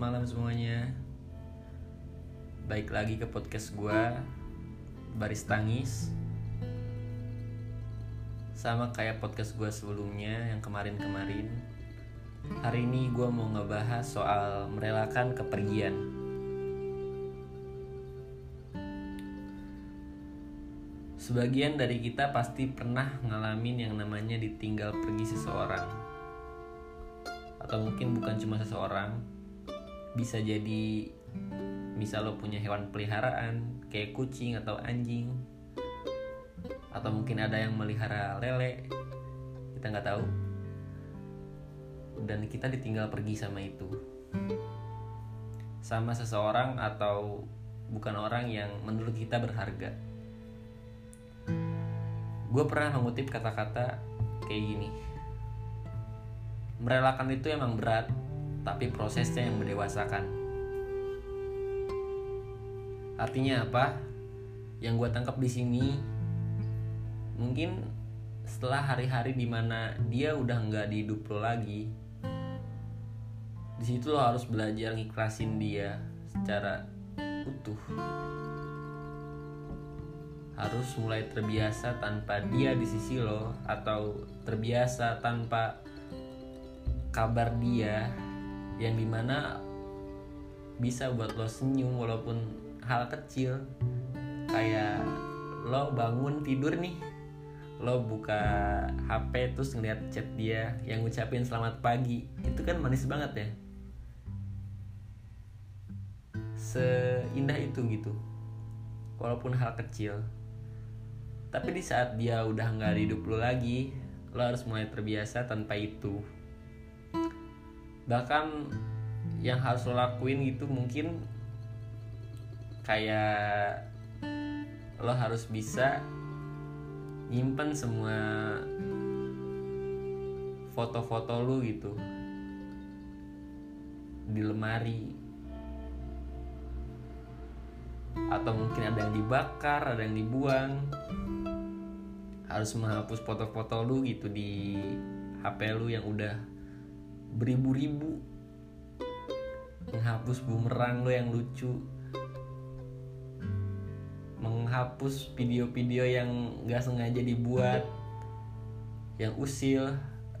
malam semuanya. Baik lagi ke podcast gue Baris Tangis. Sama kayak podcast gue sebelumnya yang kemarin-kemarin. Hari ini gue mau ngebahas soal merelakan kepergian. Sebagian dari kita pasti pernah ngalamin yang namanya ditinggal pergi seseorang. Atau mungkin bukan cuma seseorang Bisa jadi misal lo punya hewan peliharaan Kayak kucing atau anjing Atau mungkin ada yang melihara lele Kita nggak tahu. Dan kita ditinggal pergi sama itu. Sama seseorang atau bukan orang yang menurut kita berharga. Gue pernah mengutip kata-kata kayak gini. Merelakan itu emang berat tapi prosesnya yang mendewasakan. Artinya apa? Yang gue tangkap di sini mungkin setelah hari-hari di mana dia udah nggak di hidup lo lagi di situ lo harus belajar ngiklasin dia secara utuh. Harus mulai terbiasa tanpa dia di sisi lo atau terbiasa tanpa kabar dia yang di mana bisa buat lo senyum walaupun hal kecil. Kayak lo bangun tidur nih lo buka HP terus ngeliat chat dia yang ngucapin selamat pagi. Itu kan manis banget ya. Seindah itu gitu. Walaupun hal kecil. Tapi di saat dia udah nggak hidup lo lagi lo harus mulai terbiasa tanpa itu bahkan yang harus lo lakuin gitu mungkin kayak lo harus bisa nyimpen semua foto-foto lo gitu di lemari. Atau mungkin ada yang dibakar ada yang dibuang. Harus menghapus foto-foto lu gitu di HP lu yang udah beribu-ribu. Menghapus bumerang lu yang lucu. Menghapus video-video yang gak sengaja dibuat yang usil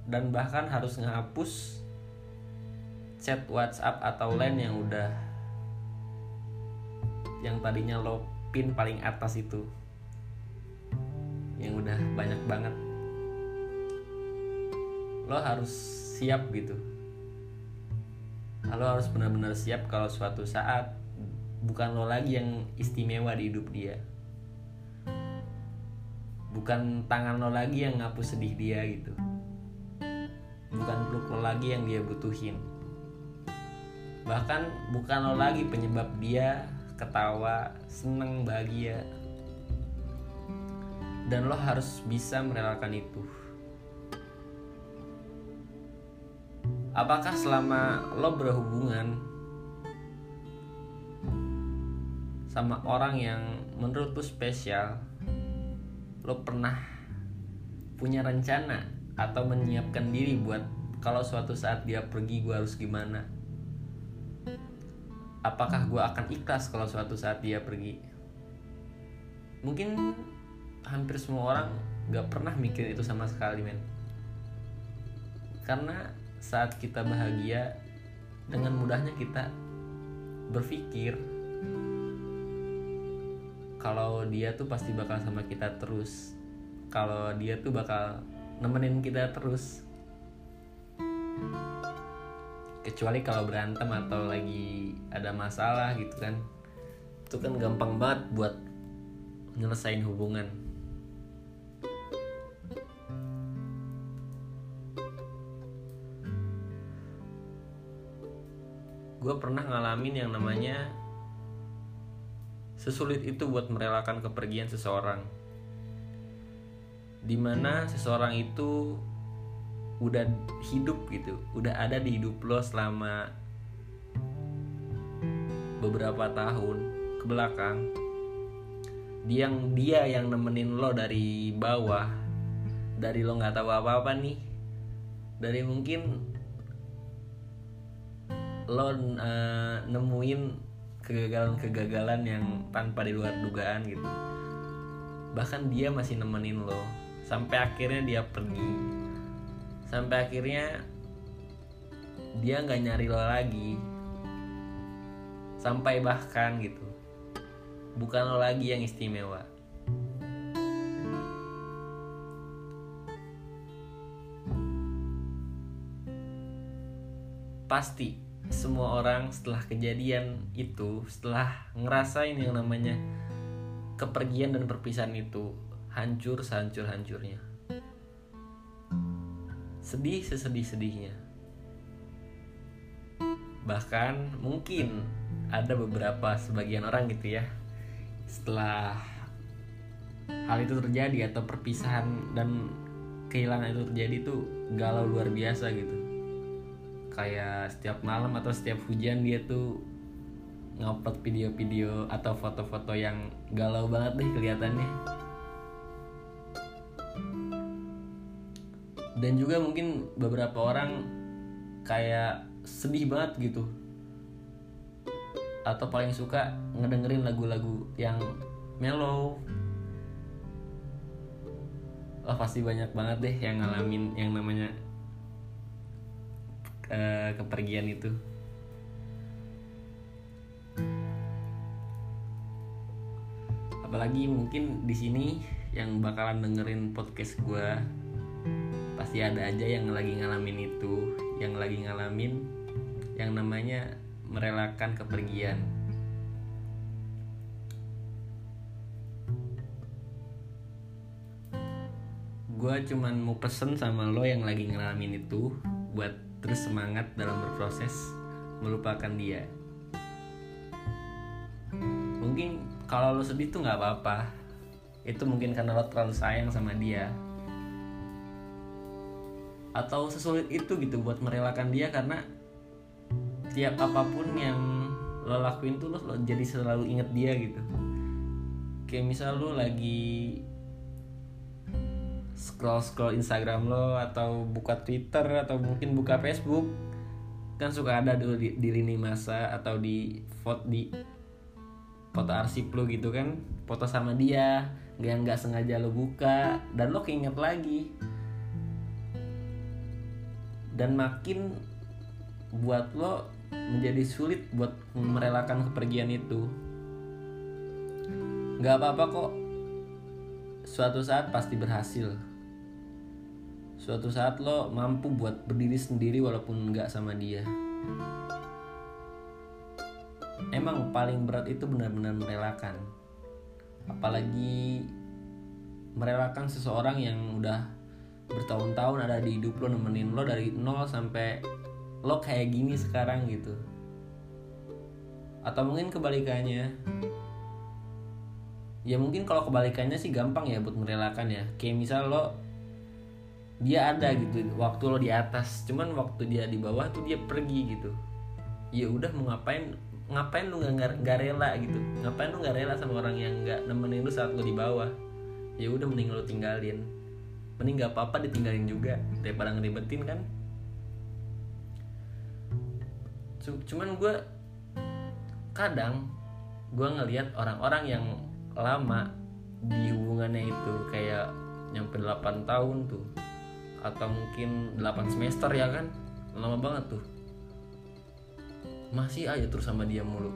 dan bahkan harus menghapus chat WhatsApp atau lain yang udah yang tadinya lo pin paling atas itu yang udah banyak banget. Lo harus siap gitu. Lo harus benar-benar siap kalau suatu saat bukan lo lagi yang istimewa di hidup dia. Bukan tangan lo lagi yang ngapus sedih dia gitu. Bukan peluk lo lagi yang dia butuhin. Bahkan bukan lo lagi penyebab dia ketawa seneng bahagia. Dan lo harus bisa merelakan itu. Apakah selama lo berhubungan sama orang yang menurut lo spesial, lo pernah punya rencana atau menyiapkan diri buat kalau suatu saat dia pergi gue harus gimana? Apakah gue akan ikhlas kalau suatu saat dia pergi? Mungkin hampir semua orang gak pernah mikir itu sama sekali men karena saat kita bahagia dengan mudahnya kita berpikir kalau dia tuh pasti bakal sama kita terus. Kalau dia tuh bakal nemenin kita terus. Kecuali kalau berantem atau lagi ada masalah gitu kan. Itu kan gampang banget buat nyelesain hubungan gue pernah ngalamin yang namanya sesulit itu buat merelakan kepergian seseorang. Di mana seseorang itu udah hidup gitu udah ada di hidup lo selama beberapa tahun ke belakang dia yang dia yang nemenin lo dari bawah dari lo nggak tahu apa apa nih. Dari mungkin lo uh, nemuin kegagalan-kegagalan yang tanpa di luar dugaan gitu. Bahkan dia masih nemenin lo sampai akhirnya dia pergi. Sampai akhirnya dia nggak nyari lo lagi. Sampai bahkan gitu bukan lo lagi yang istimewa. Pasti semua orang setelah kejadian itu setelah ngerasain yang namanya kepergian dan perpisahan itu hancur sehancur hancurnya sedih sesedih sedihnya bahkan mungkin ada beberapa sebagian orang gitu ya setelah hal itu terjadi atau perpisahan dan kehilangan itu terjadi tuh galau luar biasa gitu kayak setiap malam atau setiap hujan dia tuh ngupload video-video atau foto-foto yang galau banget deh kelihatannya. Dan juga mungkin beberapa orang kayak sedih banget gitu. Atau paling suka ngedengerin lagu-lagu yang mellow. Oh pasti banyak banget deh yang ngalamin yang namanya uh, kepergian itu? Apalagi mungkin di sini yang bakalan dengerin podcast gue pasti ada aja yang lagi ngalamin itu yang lagi ngalamin yang namanya merelakan kepergian. Gue cuman mau pesen sama lo yang lagi ngalamin itu buat terus semangat dalam berproses melupakan dia. Mungkin kalau lo sedih tuh nggak apa-apa. Itu mungkin karena lo terlalu sayang sama dia. Atau sesulit itu gitu buat merelakan dia karena tiap apa pun yang lo lakuin tuh lo, lo jadi selalu inget dia gitu. Kayak misal lo lagi scroll scroll Instagram lo atau buka Twitter atau mungkin buka Facebook kan suka ada dulu di, di lini masa atau di foto di foto arsip lo gitu kan. Foto sama dia yang nggak sengaja lo buka dan lo keinget lagi. Dan makin buat lo menjadi sulit buat merelakan kepergian itu. Nggak apa-apa kok. Suatu saat pasti berhasil suatu saat lo mampu buat berdiri sendiri walaupun nggak sama dia. Emang paling berat itu benar-benar merelakan. Apalagi merelakan seseorang yang udah bertahun-tahun ada di hidup lo nemenin lo dari nol sampai lo kayak gini sekarang gitu. Atau mungkin kebalikannya. Ya mungkin kalau kebalikannya sih gampang ya buat merelakan ya. Kayak misal lo dia ada gitu waktu lo di atas. Cuman waktu dia di bawah tuh dia pergi gitu. Ya udah mau ngapain? Ngapain lu nggak nggak rela gitu? Ngapain lu nggak rela sama orang yang nggak nemenin lu saat lo di bawah? Ya udah mending lo tinggalin. Mending nggak apa-apa ditinggalin juga daripada ngeribetin kan? Cuman gue kadang gue ngelihat orang-orang yang lama di hubungannya itu kayak nyampe 8 tahun tuh atau mungkin 8 semester ya kan? Lama banget tuh. Masih aja terus sama dia mulu.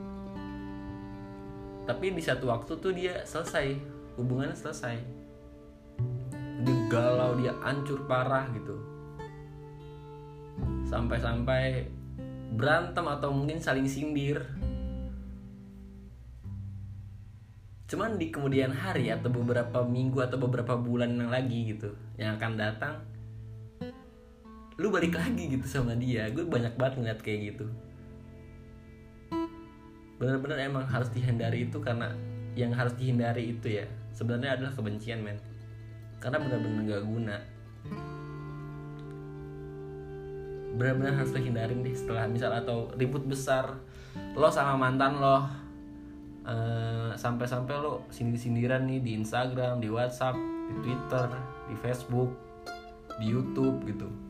Tapi di satu waktu tuh dia selesai. Hubungannya selesai. Dia galau dia hancur parah gitu. Sampai-sampai berantem atau mungkin saling sindir. Cuman di kemudian hari atau beberapa minggu atau beberapa bulan yang lagi gitu yang akan datang lu balik lagi gitu sama dia. Gue banyak banget ngeliat kayak gitu. Bener-bener emang harus dihindari itu karena yang harus dihindari itu ya sebenarnya adalah kebencian men. Karena bener-bener gak guna. Benar-benar harus dihindarin deh setelah misal atau ribut besar lo sama mantan lo uh, sampai-sampai lo sindir-sindiran nih di Instagram, di WhatsApp, di Twitter, di Facebook, di YouTube gitu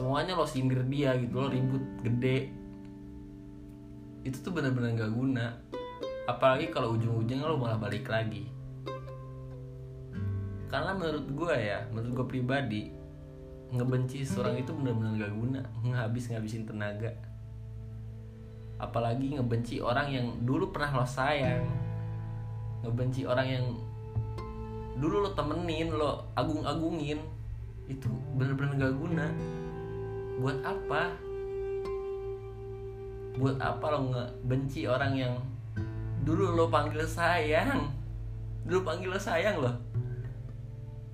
semuanya lo sindir dia gitu lo ribut gede. Itu tuh bener-bener gak guna. Apalagi kalau ujung-ujungnya lo malah balik lagi. Karena menurut gue ya menurut gue pribadi ngebenci seorang itu bener-bener gak guna. Ngabis ngabisin tenaga. Apalagi ngebenci orang yang dulu pernah lo sayang. Ngebenci orang yang dulu lo temenin lo agung-agungin. Itu bener-bener gak guna buat apa? Buat apa lo ngebenci orang yang dulu lo panggil sayang? Dulu panggil lo sayang lo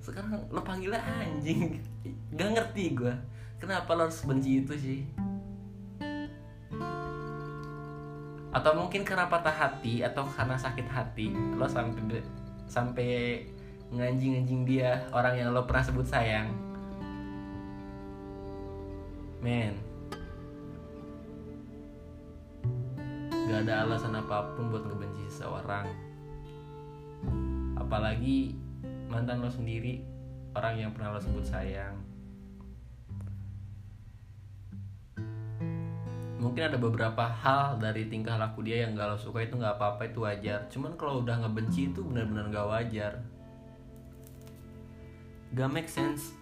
sekarang lo panggilnya anjing. Gak ngerti gue kenapa lo harus benci itu sih? Atau mungkin karena patah hati atau karena sakit hati lo sampai sampai nganjing-nganjing dia orang yang lo pernah sebut sayang men. Gak ada alasan apa pun buat ngebenci seseorang. Apalagi mantan lo sendiri orang yang pernah lo sebut sayang. Mungkin ada beberapa hal dari tingkah laku dia yang gak lo suka itu nggak apa-apa itu wajar. Cuman kalau udah ngebenci itu benar-benar gak wajar. Gak make sense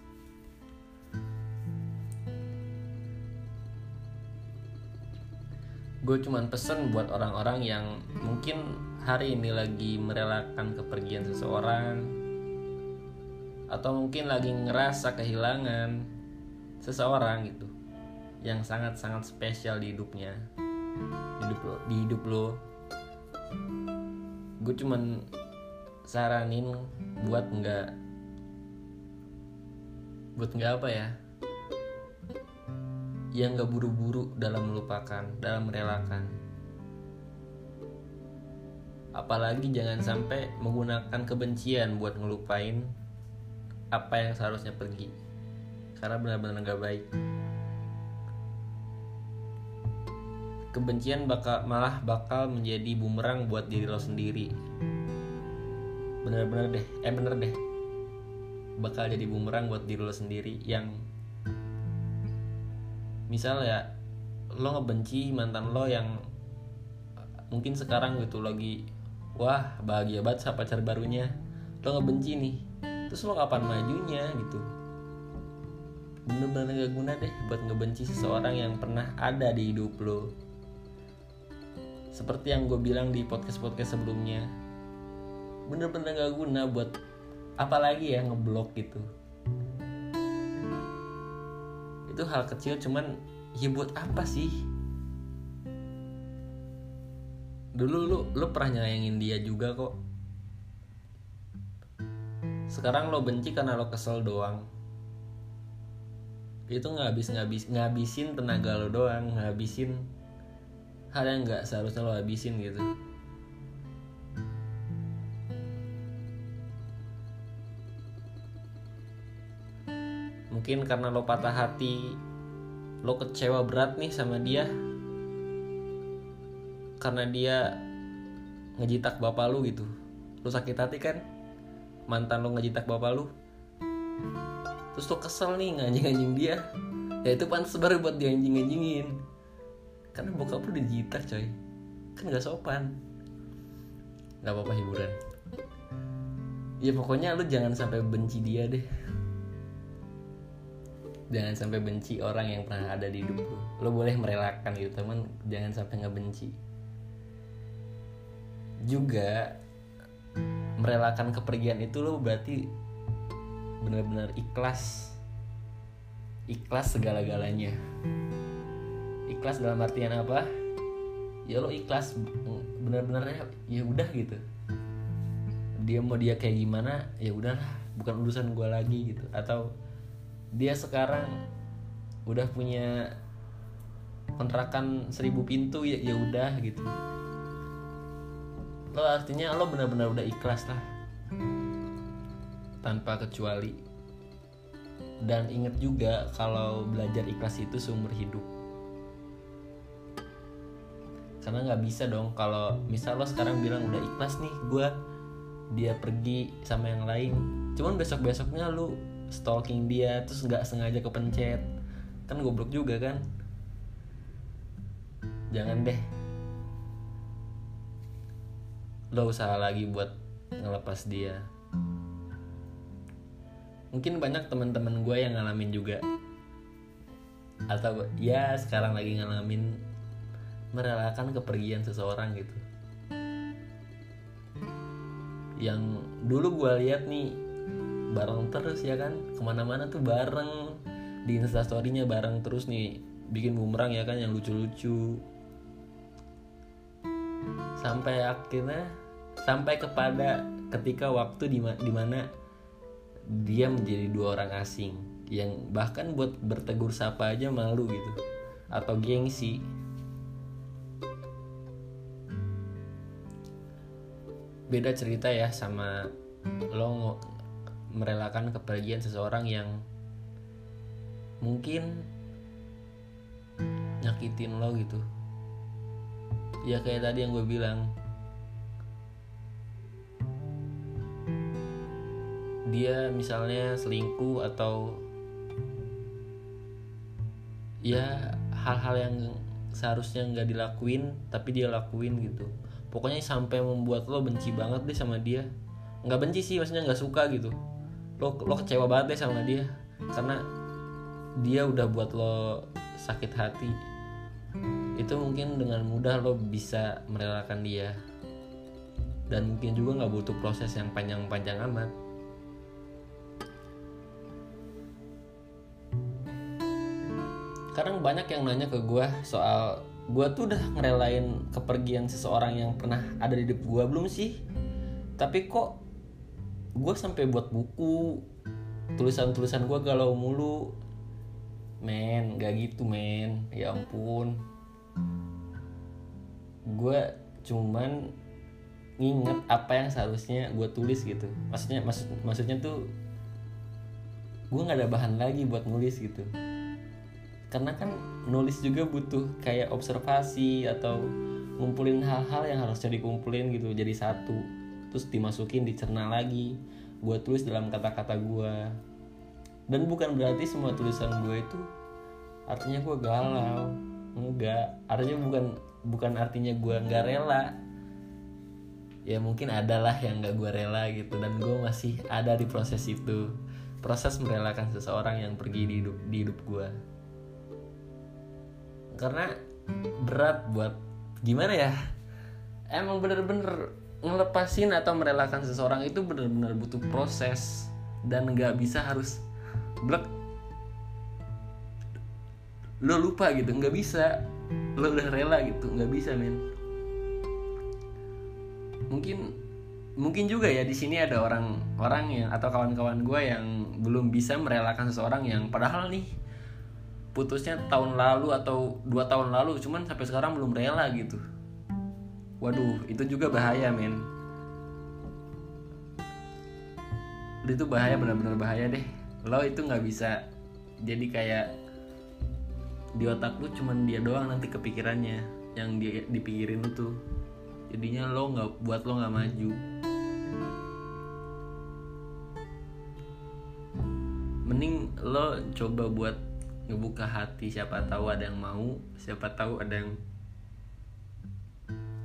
gue cuman pesen buat orang-orang yang mungkin hari ini lagi merelakan kepergian seseorang atau mungkin lagi ngerasa kehilangan seseorang gitu yang sangat-sangat spesial di hidupnya hidup lo, di hidup lo. Gue cuman saranin buat nggak buat nggak apa ya yang nggak buru-buru dalam melupakan dalam merelakan. Apalagi jangan sampai menggunakan kebencian buat ngelupain apa yang seharusnya pergi. Karena benar-benar nggak baik. Kebencian bakal malah bakal menjadi bumerang buat diri lo sendiri. Bener-bener deh eh bener deh. Bakal jadi bumerang buat diri lo sendiri yang misal ya lo ngebenci mantan lo yang mungkin sekarang gitu lagi wah bahagia banget sama pacar barunya. Lo ngebenci nih terus lo kapan majunya gitu? Bener-bener gak guna deh buat ngebenci seseorang yang pernah ada di hidup lo. Seperti yang gue bilang di podcast-podcast sebelumnya. Bener-bener gak guna buat apalagi ya ngeblok gitu itu hal kecil cuman ya buat apa sih? Dulu lu lu pernah nyayangin dia juga kok. Sekarang lo benci karena lo kesel doang. Itu ngabis ngabis ngabisin tenaga lo doang ngabisin hal yang nggak seharusnya lo habisin gitu mungkin karena lo patah hati lo kecewa berat nih sama dia. Karena dia ngejitak bapak lu gitu. Lo sakit hati kan? Mantan lo ngejitak bapak lu. Terus lo kesel nih nganjing-nganjing dia. Ya itu pantas baru buat dia anjing-anjingin. Karena bokap lu dijitak coy. Kan gak sopan. Gak apa-apa hiburan. Ya pokoknya lu jangan sampai benci dia deh jangan sampai benci orang yang pernah ada di hidup lu. Lo boleh merelakan gitu teman jangan sampai nggak benci. Juga merelakan kepergian itu lo berarti benar-benar ikhlas. Ikhlas segala-galanya. Ikhlas dalam artian apa? Ya lo ikhlas bener-bener ya udah gitu. Dia mau dia kayak gimana ya udahlah bukan urusan gue lagi gitu. Atau dia sekarang udah punya kontrakan seribu pintu ya ya udah gitu. Lo artinya lo benar-benar udah ikhlas lah. Tanpa kecuali. Dan inget juga kalau belajar ikhlas itu seumur hidup. Karena nggak bisa dong kalau misal lo sekarang bilang udah ikhlas nih gue dia pergi sama yang lain. Cuman besok besoknya lu stalking dia terus nggak sengaja kepencet. Kan goblok juga kan? Jangan deh. Lo usaha lagi buat ngelepas dia. Mungkin banyak teman-teman gue yang ngalamin juga. Atau ya sekarang lagi ngalamin merelakan kepergian seseorang gitu. Yang dulu gue lihat nih bareng terus ya kan? Ke mana-mana tuh bareng. Di instastorynya bareng terus nih bikin bumerang ya kan? Yang lucu-lucu. Sampai akhirnya sampai kepada ketika waktu di di mana dia menjadi dua orang asing yang bahkan buat bertegur sapa aja malu gitu atau gengsi. Beda cerita ya sama lo merelakan kepergian seseorang yang mungkin nyakitin lo gitu. Ya kayak tadi yang gue bilang. Dia misalnya selingkuh atau ya hal-hal yang seharusnya nggak dilakuin tapi dia lakuin gitu. Pokoknya sampai membuat lo benci banget deh sama dia. Nggak benci sih maksudnya nggak suka gitu lo lo kecewa banget deh sama dia. Karena dia udah buat lo sakit hati. Itu mungkin dengan mudah lo bisa merelakan dia. Dan mungkin juga nggak butuh proses yang panjang-panjang amat. Sekarang banyak yang nanya ke gue soal gue tuh udah ngerelain kepergian seseorang yang pernah ada di hidup gue belum sih? Tapi kok gue sampai buat buku tulisan-tulisan gue galau mulu. Men gak gitu men. Ya ampun. Gue cuman nginget apa yang seharusnya gue tulis gitu. Maksudnya maksud maksudnya tuh gue nggak ada bahan lagi buat nulis gitu. Karena kan nulis juga butuh kayak observasi atau ngumpulin hal-hal yang harusnya dikumpulin gitu jadi satu terus dimasukin dicerna lagi gue tulis dalam kata-kata gue dan bukan berarti semua tulisan gue itu artinya gue galau. Enggak. Artinya bukan bukan artinya gue nggak rela. Ya mungkin adalah yang nggak gue rela gitu. Dan gue masih ada di proses itu. Proses merelakan seseorang yang pergi di hidup di hidup gue karena berat buat gimana ya? Emang bener-bener ngelepasin atau merelakan seseorang itu bener-bener butuh proses dan nggak bisa harus blek. Lo lupa gitu nggak bisa. Lo udah rela gitu nggak bisa men. Mungkin mungkin juga ya di sini ada orang orang yang atau kawan-kawan gue yang belum bisa merelakan seseorang yang padahal nih putusnya tahun lalu atau dua tahun lalu cuman sampai sekarang belum rela gitu waduh itu juga bahaya men. Itu bahaya benar-benar bahaya deh. Lo itu nggak bisa jadi kayak di otak lu cuman dia doang nanti kepikirannya yang dia dipikirin lu tuh jadinya lo nggak buat lo nggak maju. Mending lo coba buat ngebuka hati siapa tahu ada yang mau siapa tahu ada yang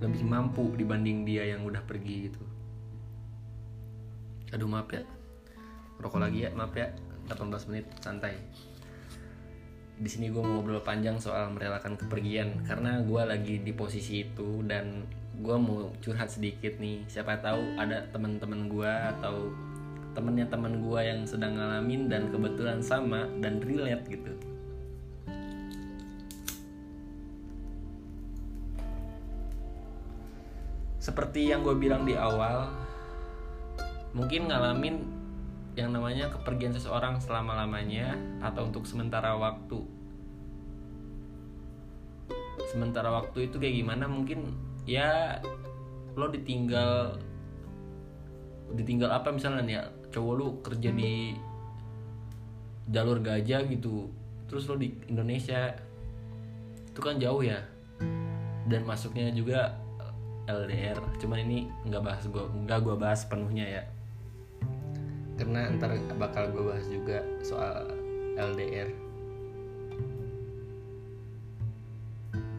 lebih mampu dibanding dia yang udah pergi gitu. Aduh maaf ya. Rokok lagi ya maaf ya. 18 menit santai. Di sini gue mau ngobrol panjang soal merelakan kepergian karena gue lagi di posisi itu dan gue mau curhat sedikit nih. Siapa tahu ada teman-teman gue atau temennya teman gue yang sedang ngalamin dan kebetulan sama dan relate gitu seperti yang gue bilang di awal mungkin ngalamin yang namanya kepergian seseorang selama-lamanya atau untuk sementara waktu. Sementara waktu itu kayak gimana mungkin ya lo ditinggal ditinggal apa misalnya ya cowok lu kerja di jalur gajah gitu terus lo di Indonesia. Itu kan jauh ya. Dan masuknya juga LDR cuman ini nggak bahas gue nggak gue bahas penuhnya ya. Karena ntar bakal gue bahas juga soal LDR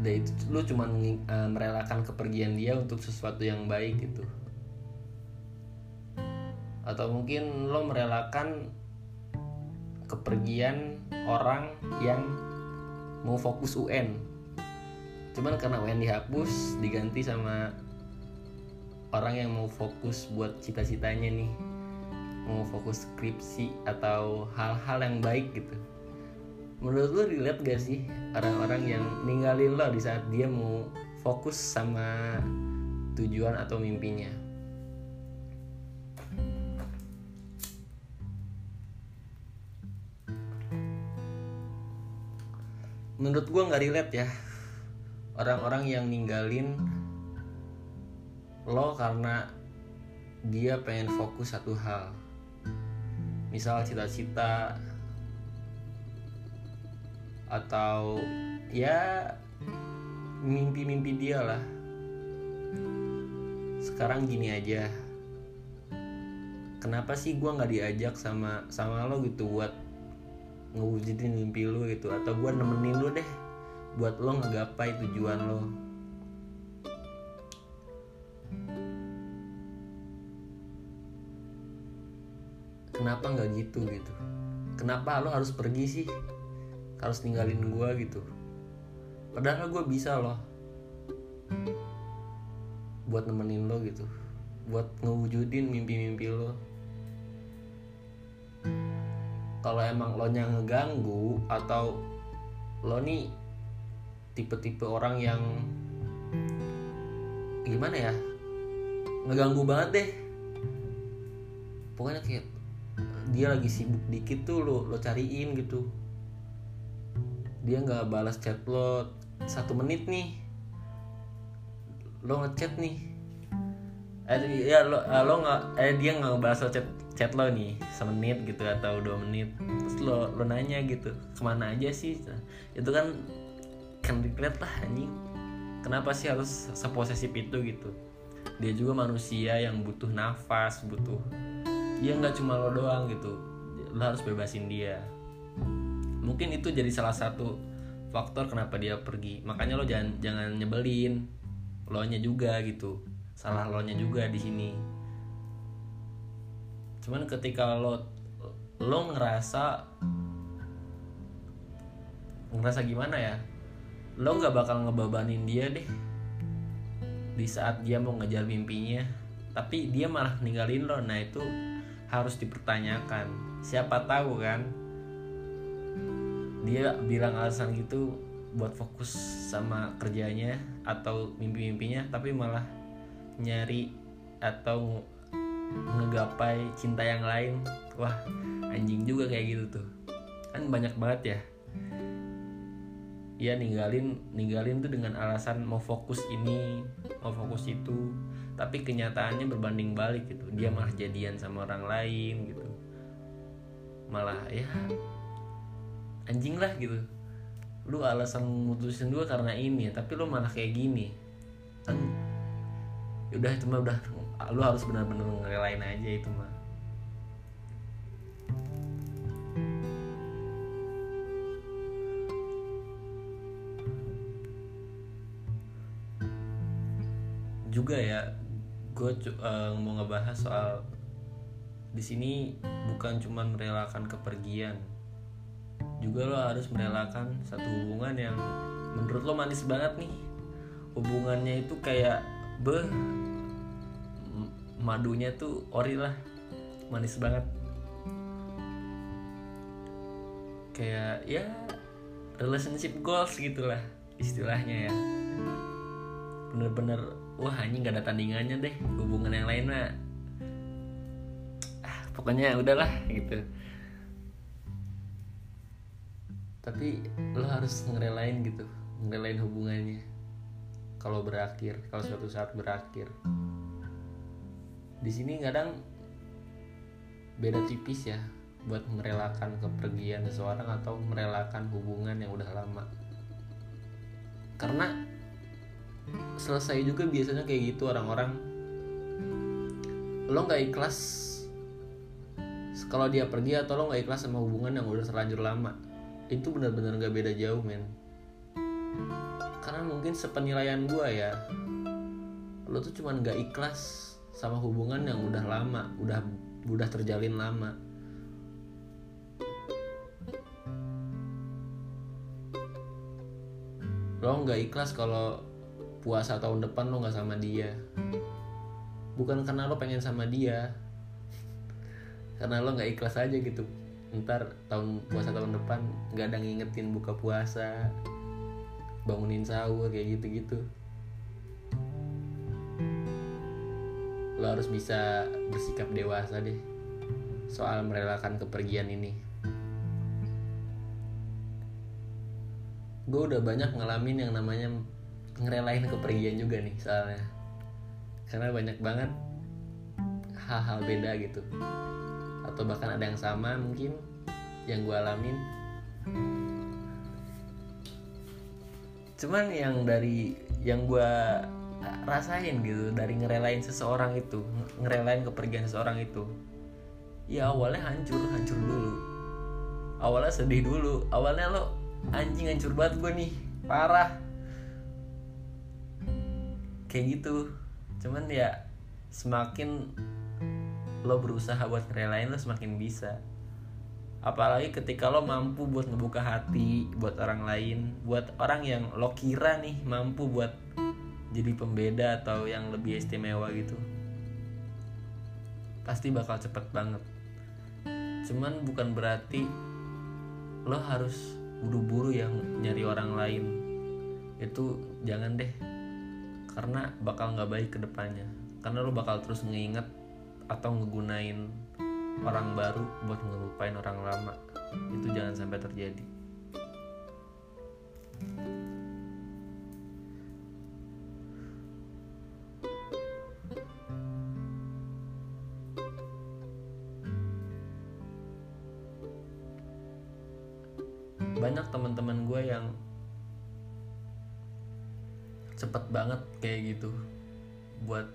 dan itu lu cuma uh, merelakan kepergian dia untuk sesuatu yang baik gitu. Atau mungkin lo merelakan kepergian orang yang mau fokus UN cuman karena UN dihapus diganti sama orang yang mau fokus buat cita-citanya nih. Mau fokus skripsi atau hal-hal yang baik gitu. Menurut lo relate gak sih orang-orang yang ninggalin lo di saat dia mau fokus sama tujuan atau mimpinya? Menurut gue nggak relate ya. Orang-orang yang ninggalin lo karena dia pengen fokus satu hal. Misal cita-cita atau ya mimpi-mimpi dia lah. Sekarang gini aja. Kenapa sih gue nggak diajak sama sama lo gitu buat ngewujudin mimpi lo gitu? Atau gue nemenin lo deh buat lo ngegapai tujuan lo kenapa nggak gitu gitu? Kenapa lo harus pergi sih? Harus ninggalin gue gitu. Padahal gue bisa loh. Buat nemenin lo gitu. Buat ngewujudin mimpi-mimpi lo. Kalau emang lo yang ngeganggu atau lo nih tipe-tipe orang yang gimana ya? Ngeganggu banget deh. Pokoknya kayak dia lagi sibuk dikit tuh lo lo cariin gitu. Dia nggak balas chat lo satu menit nih. Lo ngechat nih. Eh ya lo eh, lo nggak eh dia nggak balas chat chat lo nih semenit gitu atau dua menit. Terus lo lo nanya gitu ke mana aja sih? Nah, itu kan kan regret lah anjing. Kenapa sih harus seposesif itu gitu? Dia juga manusia yang butuh nafas butuh dia nggak cuma lo doang gitu. Lo harus bebasin dia. Mungkin itu jadi salah satu faktor kenapa dia pergi. Makanya lo jangan jangan nyebelin lo nya juga gitu. Salah lo nya juga di sini. Cuman ketika lo lo ngerasa ngerasa gimana ya? Lo nggak bakal ngebebanin dia deh. Di saat dia mau ngejar mimpinya. Tapi dia malah ninggalin lo. Nah itu harus dipertanyakan. Siapa tahu kan? Dia bilang alasan gitu buat fokus sama kerjanya atau mimpi-mimpinya tapi malah nyari atau ngegapai cinta yang lain. Wah anjing juga kayak gitu tuh. Kan banyak banget ya. Ya ninggalin ninggalin tuh dengan alasan mau fokus ini mau fokus itu tapi kenyataannya berbanding balik gitu. Dia malah jadian sama orang lain gitu. Malah ya anjing lah gitu. Lu alasan mutusin gue karena ini tapi lu malah kayak gini. Kan udah itu mah udah lu harus benar-benar ngerelain aja itu mah juga ya gue uh, mau ngebahas soal di sini bukan cuma merelakan kepergian juga lo harus merelakan satu hubungan yang menurut lo manis banget nih. Hubungannya itu kayak be madunya tuh ori lah manis banget. Kayak ya relationship goals gitulah istilahnya ya. Bener-bener wah ini nggak ada tandingannya deh hubungan yang lain mah ah, pokoknya udahlah gitu. Tapi lo harus ngerelain gitu ngerelain hubungannya. Kalau berakhir kalau suatu saat berakhir. Di sini kadang beda tipis ya buat merelakan kepergian seseorang atau merelakan hubungan yang udah lama. Karena selesai juga biasanya kayak gitu orang-orang. Lo nggak ikhlas kalau dia pergi atau lo nggak ikhlas sama hubungan yang udah terlanjur lama itu benar-benar gak beda jauh men. Karena mungkin sepenilaian gue ya lo tuh cuman gak ikhlas sama hubungan yang udah lama udah udah terjalin lama. Lo nggak ikhlas kalau puasa tahun depan lo nggak sama dia. Bukan karena lo pengen sama dia. Karena lo nggak ikhlas aja gitu. Ntar tahun puasa tahun depan nggak ada ngingetin buka puasa bangunin sahur kayak gitu gitu lo harus bisa bersikap dewasa deh soal merelakan kepergian ini. Gue udah banyak ngalamin yang namanya ngerelain kepergian juga nih soalnya. Karena banyak banget hal-hal beda gitu. Atau bahkan ada yang sama mungkin yang gue alamin. Cuman yang dari yang gue rasain gitu dari ngerelain seseorang itu ngerelain kepergian seseorang itu ya awalnya hancur hancur dulu. Awalnya sedih dulu. Awalnya lo anjing hancur banget gue nih. Parah kayak gitu. Cuman ya semakin lo berusaha buat ngerelain lo semakin bisa. Apalagi ketika lo mampu buat ngebuka hati buat orang lain buat orang yang lo kira nih mampu buat jadi pembeda atau yang lebih istimewa gitu pasti bakal cepet banget. Cuman bukan berarti lo harus buru-buru yang nyari orang lain. Itu jangan deh karena bakal nggak baik ke depannya. Karena lo bakal terus nginget atau ngegunain orang baru buat ngelupain orang lama. Itu jangan sampai terjadi. Banyak teman-teman gue yang cepet banget kayak gitu buat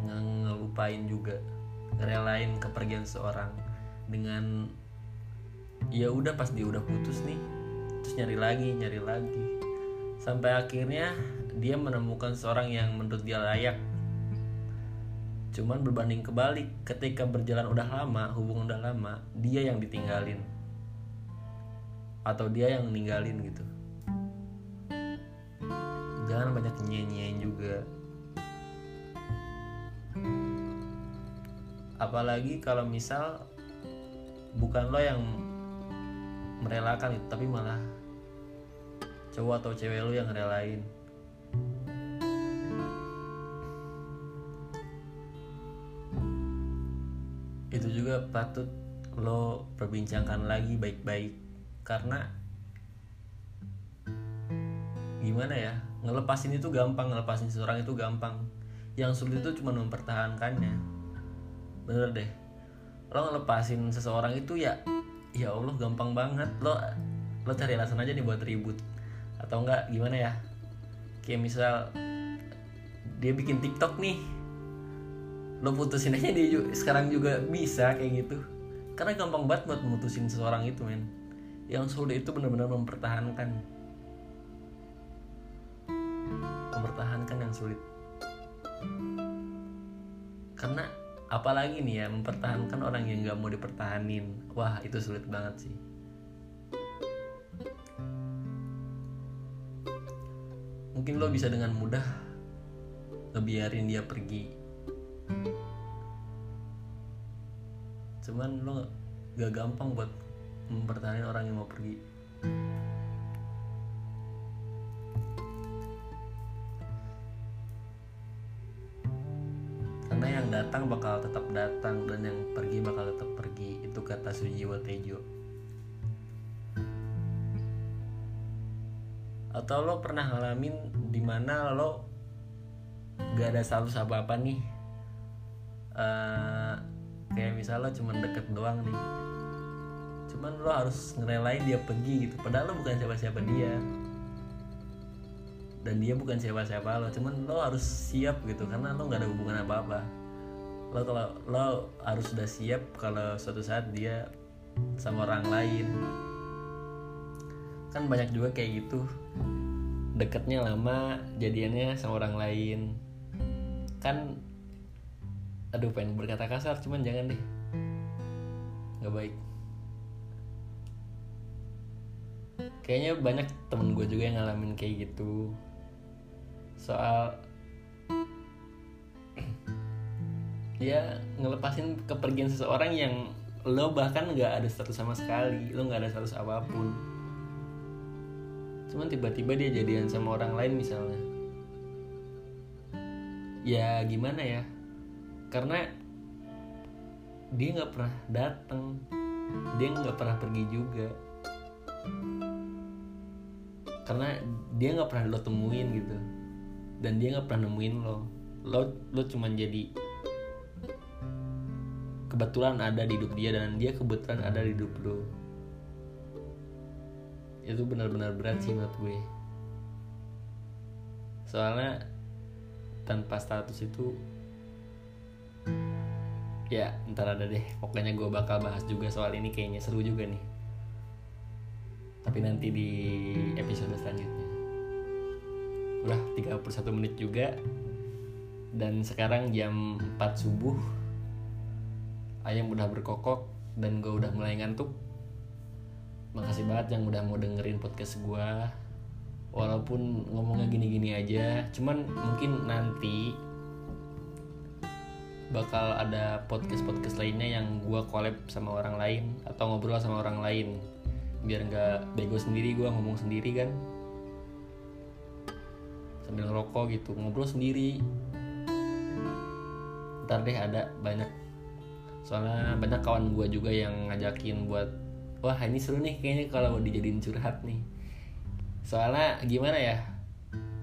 nge- ngelupain juga ngerelain kepergian seorang dengan ya udah pas dia udah putus nih terus nyari lagi nyari lagi. Sampai akhirnya dia menemukan seorang yang menurut dia layak. Cuman berbanding kebalik ketika berjalan udah lama hubungan udah lama dia yang ditinggalin. Atau dia yang ninggalin gitu jangan banyak nyanyiin juga. Apalagi kalau misal bukan lo yang merelakan itu tapi malah cowok atau cewek lo yang ngerelain. Itu juga patut lo perbincangkan lagi baik-baik. Karena gimana ya ngelepasin itu gampang ngelepasin seseorang itu gampang. Yang sulit itu cuma mempertahankannya. Bener deh. Lo ngelepasin seseorang itu ya ya Allah gampang banget. Lo lo cari alasan aja nih buat ribut. Atau enggak gimana ya? Kayak misal dia bikin TikTok nih. Lo putusin aja dia juga, sekarang juga bisa kayak gitu. Karena gampang banget buat mutusin seseorang itu men. Yang sulit itu benar-benar mempertahankan mempertahankan yang sulit. Karena apalagi nih ya mempertahankan orang yang nggak mau dipertahanin. Wah itu sulit banget sih. Mungkin lo bisa dengan mudah ngebiarin dia pergi. Cuman lo gak gampang buat mempertahankan orang yang mau pergi datang bakal tetap datang dan yang pergi bakal tetap pergi. Itu kata Sujiwo Tejo atau lo pernah ngalamin di mana lo gak ada status apa apa nih? Eh, kayak misalnya cuma deket doang nih. Cuman lo harus ngerelain dia pergi gitu. Padahal lo bukan siapa-siapa dia. Dan dia bukan siapa-siapa lo. Cuman lo harus siap gitu karena lo nggak ada hubungan apa-apa lo kalau lo harus sudah siap kalau suatu saat dia sama orang lain. Kan banyak juga kayak gitu. Deketnya lama jadiannya sama orang lain. Kan aduh pengen berkata kasar cuman jangan deh. Nggak baik. Kayaknya banyak temen gue juga yang ngalamin kayak gitu. Soal ya ngelepasin kepergian seseorang yang lo bahkan nggak ada status sama sekali lo nggak ada status apa pun. Cuman tiba-tiba dia jadian sama orang lain misalnya. Ya gimana ya? Karena dia nggak pernah datang dia nggak pernah pergi juga. Karena dia nggak pernah lo temuin gitu. Dan dia nggak pernah nemuin lo. Lo lo cuman jadi kebetulan ada di hidup dia dan dia kebetulan ada di hidup lo itu benar-benar berat sih menurut gue. Soalnya tanpa status itu ya ntar ada deh. Pokoknya gue bakal bahas juga soal ini kayaknya seru juga nih. Tapi nanti di episode selanjutnya. Udah 31 menit juga. Dan sekarang jam 4 subuh ayam udah berkokok dan gue udah mulai ngantuk. Makasih banget yang udah mau dengerin podcast gue walaupun ngomongnya gini-gini aja cuman mungkin nanti bakal ada podcast-podcast lainnya yang gue collab sama orang lain atau ngobrol sama orang lain. Biar nggak bego sendiri gue ngomong sendiri kan. Sambil ngerokok gitu ngobrol sendiri. Ntar deh ada banyak soalnya banyak kawan gue juga yang ngajakin buat wah ini seru nih kayaknya kalau dijadiin curhat nih. Soalnya gimana ya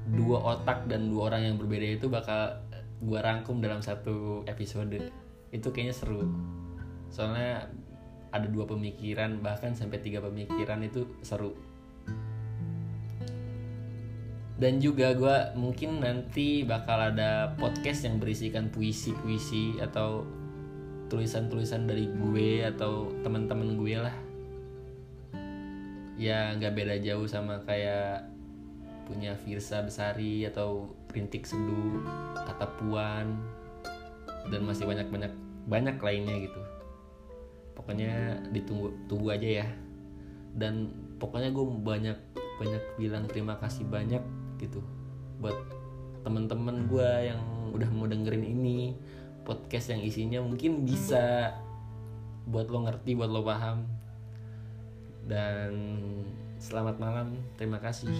dua otak dan dua orang yang berbeda itu bakal gue rangkum dalam satu episode. Itu kayaknya seru. Soalnya ada dua pemikiran bahkan sampai tiga pemikiran itu seru. Dan juga gue mungkin nanti bakal ada podcast yang berisikan puisi-puisi atau tulisan-tulisan dari gue atau teman-teman gue lah. Ya nggak beda jauh sama kayak punya Firsa Besari atau Rintik Seduh, Kata Puan dan masih banyak-banyak banyak lainnya gitu. Pokoknya ditunggu tunggu aja ya. Dan pokoknya gue banyak banyak bilang terima kasih banyak gitu buat teman-teman gue yang udah mau dengerin ini podcast yang isinya mungkin bisa buat lo ngerti buat lo paham. Dan selamat malam terima kasih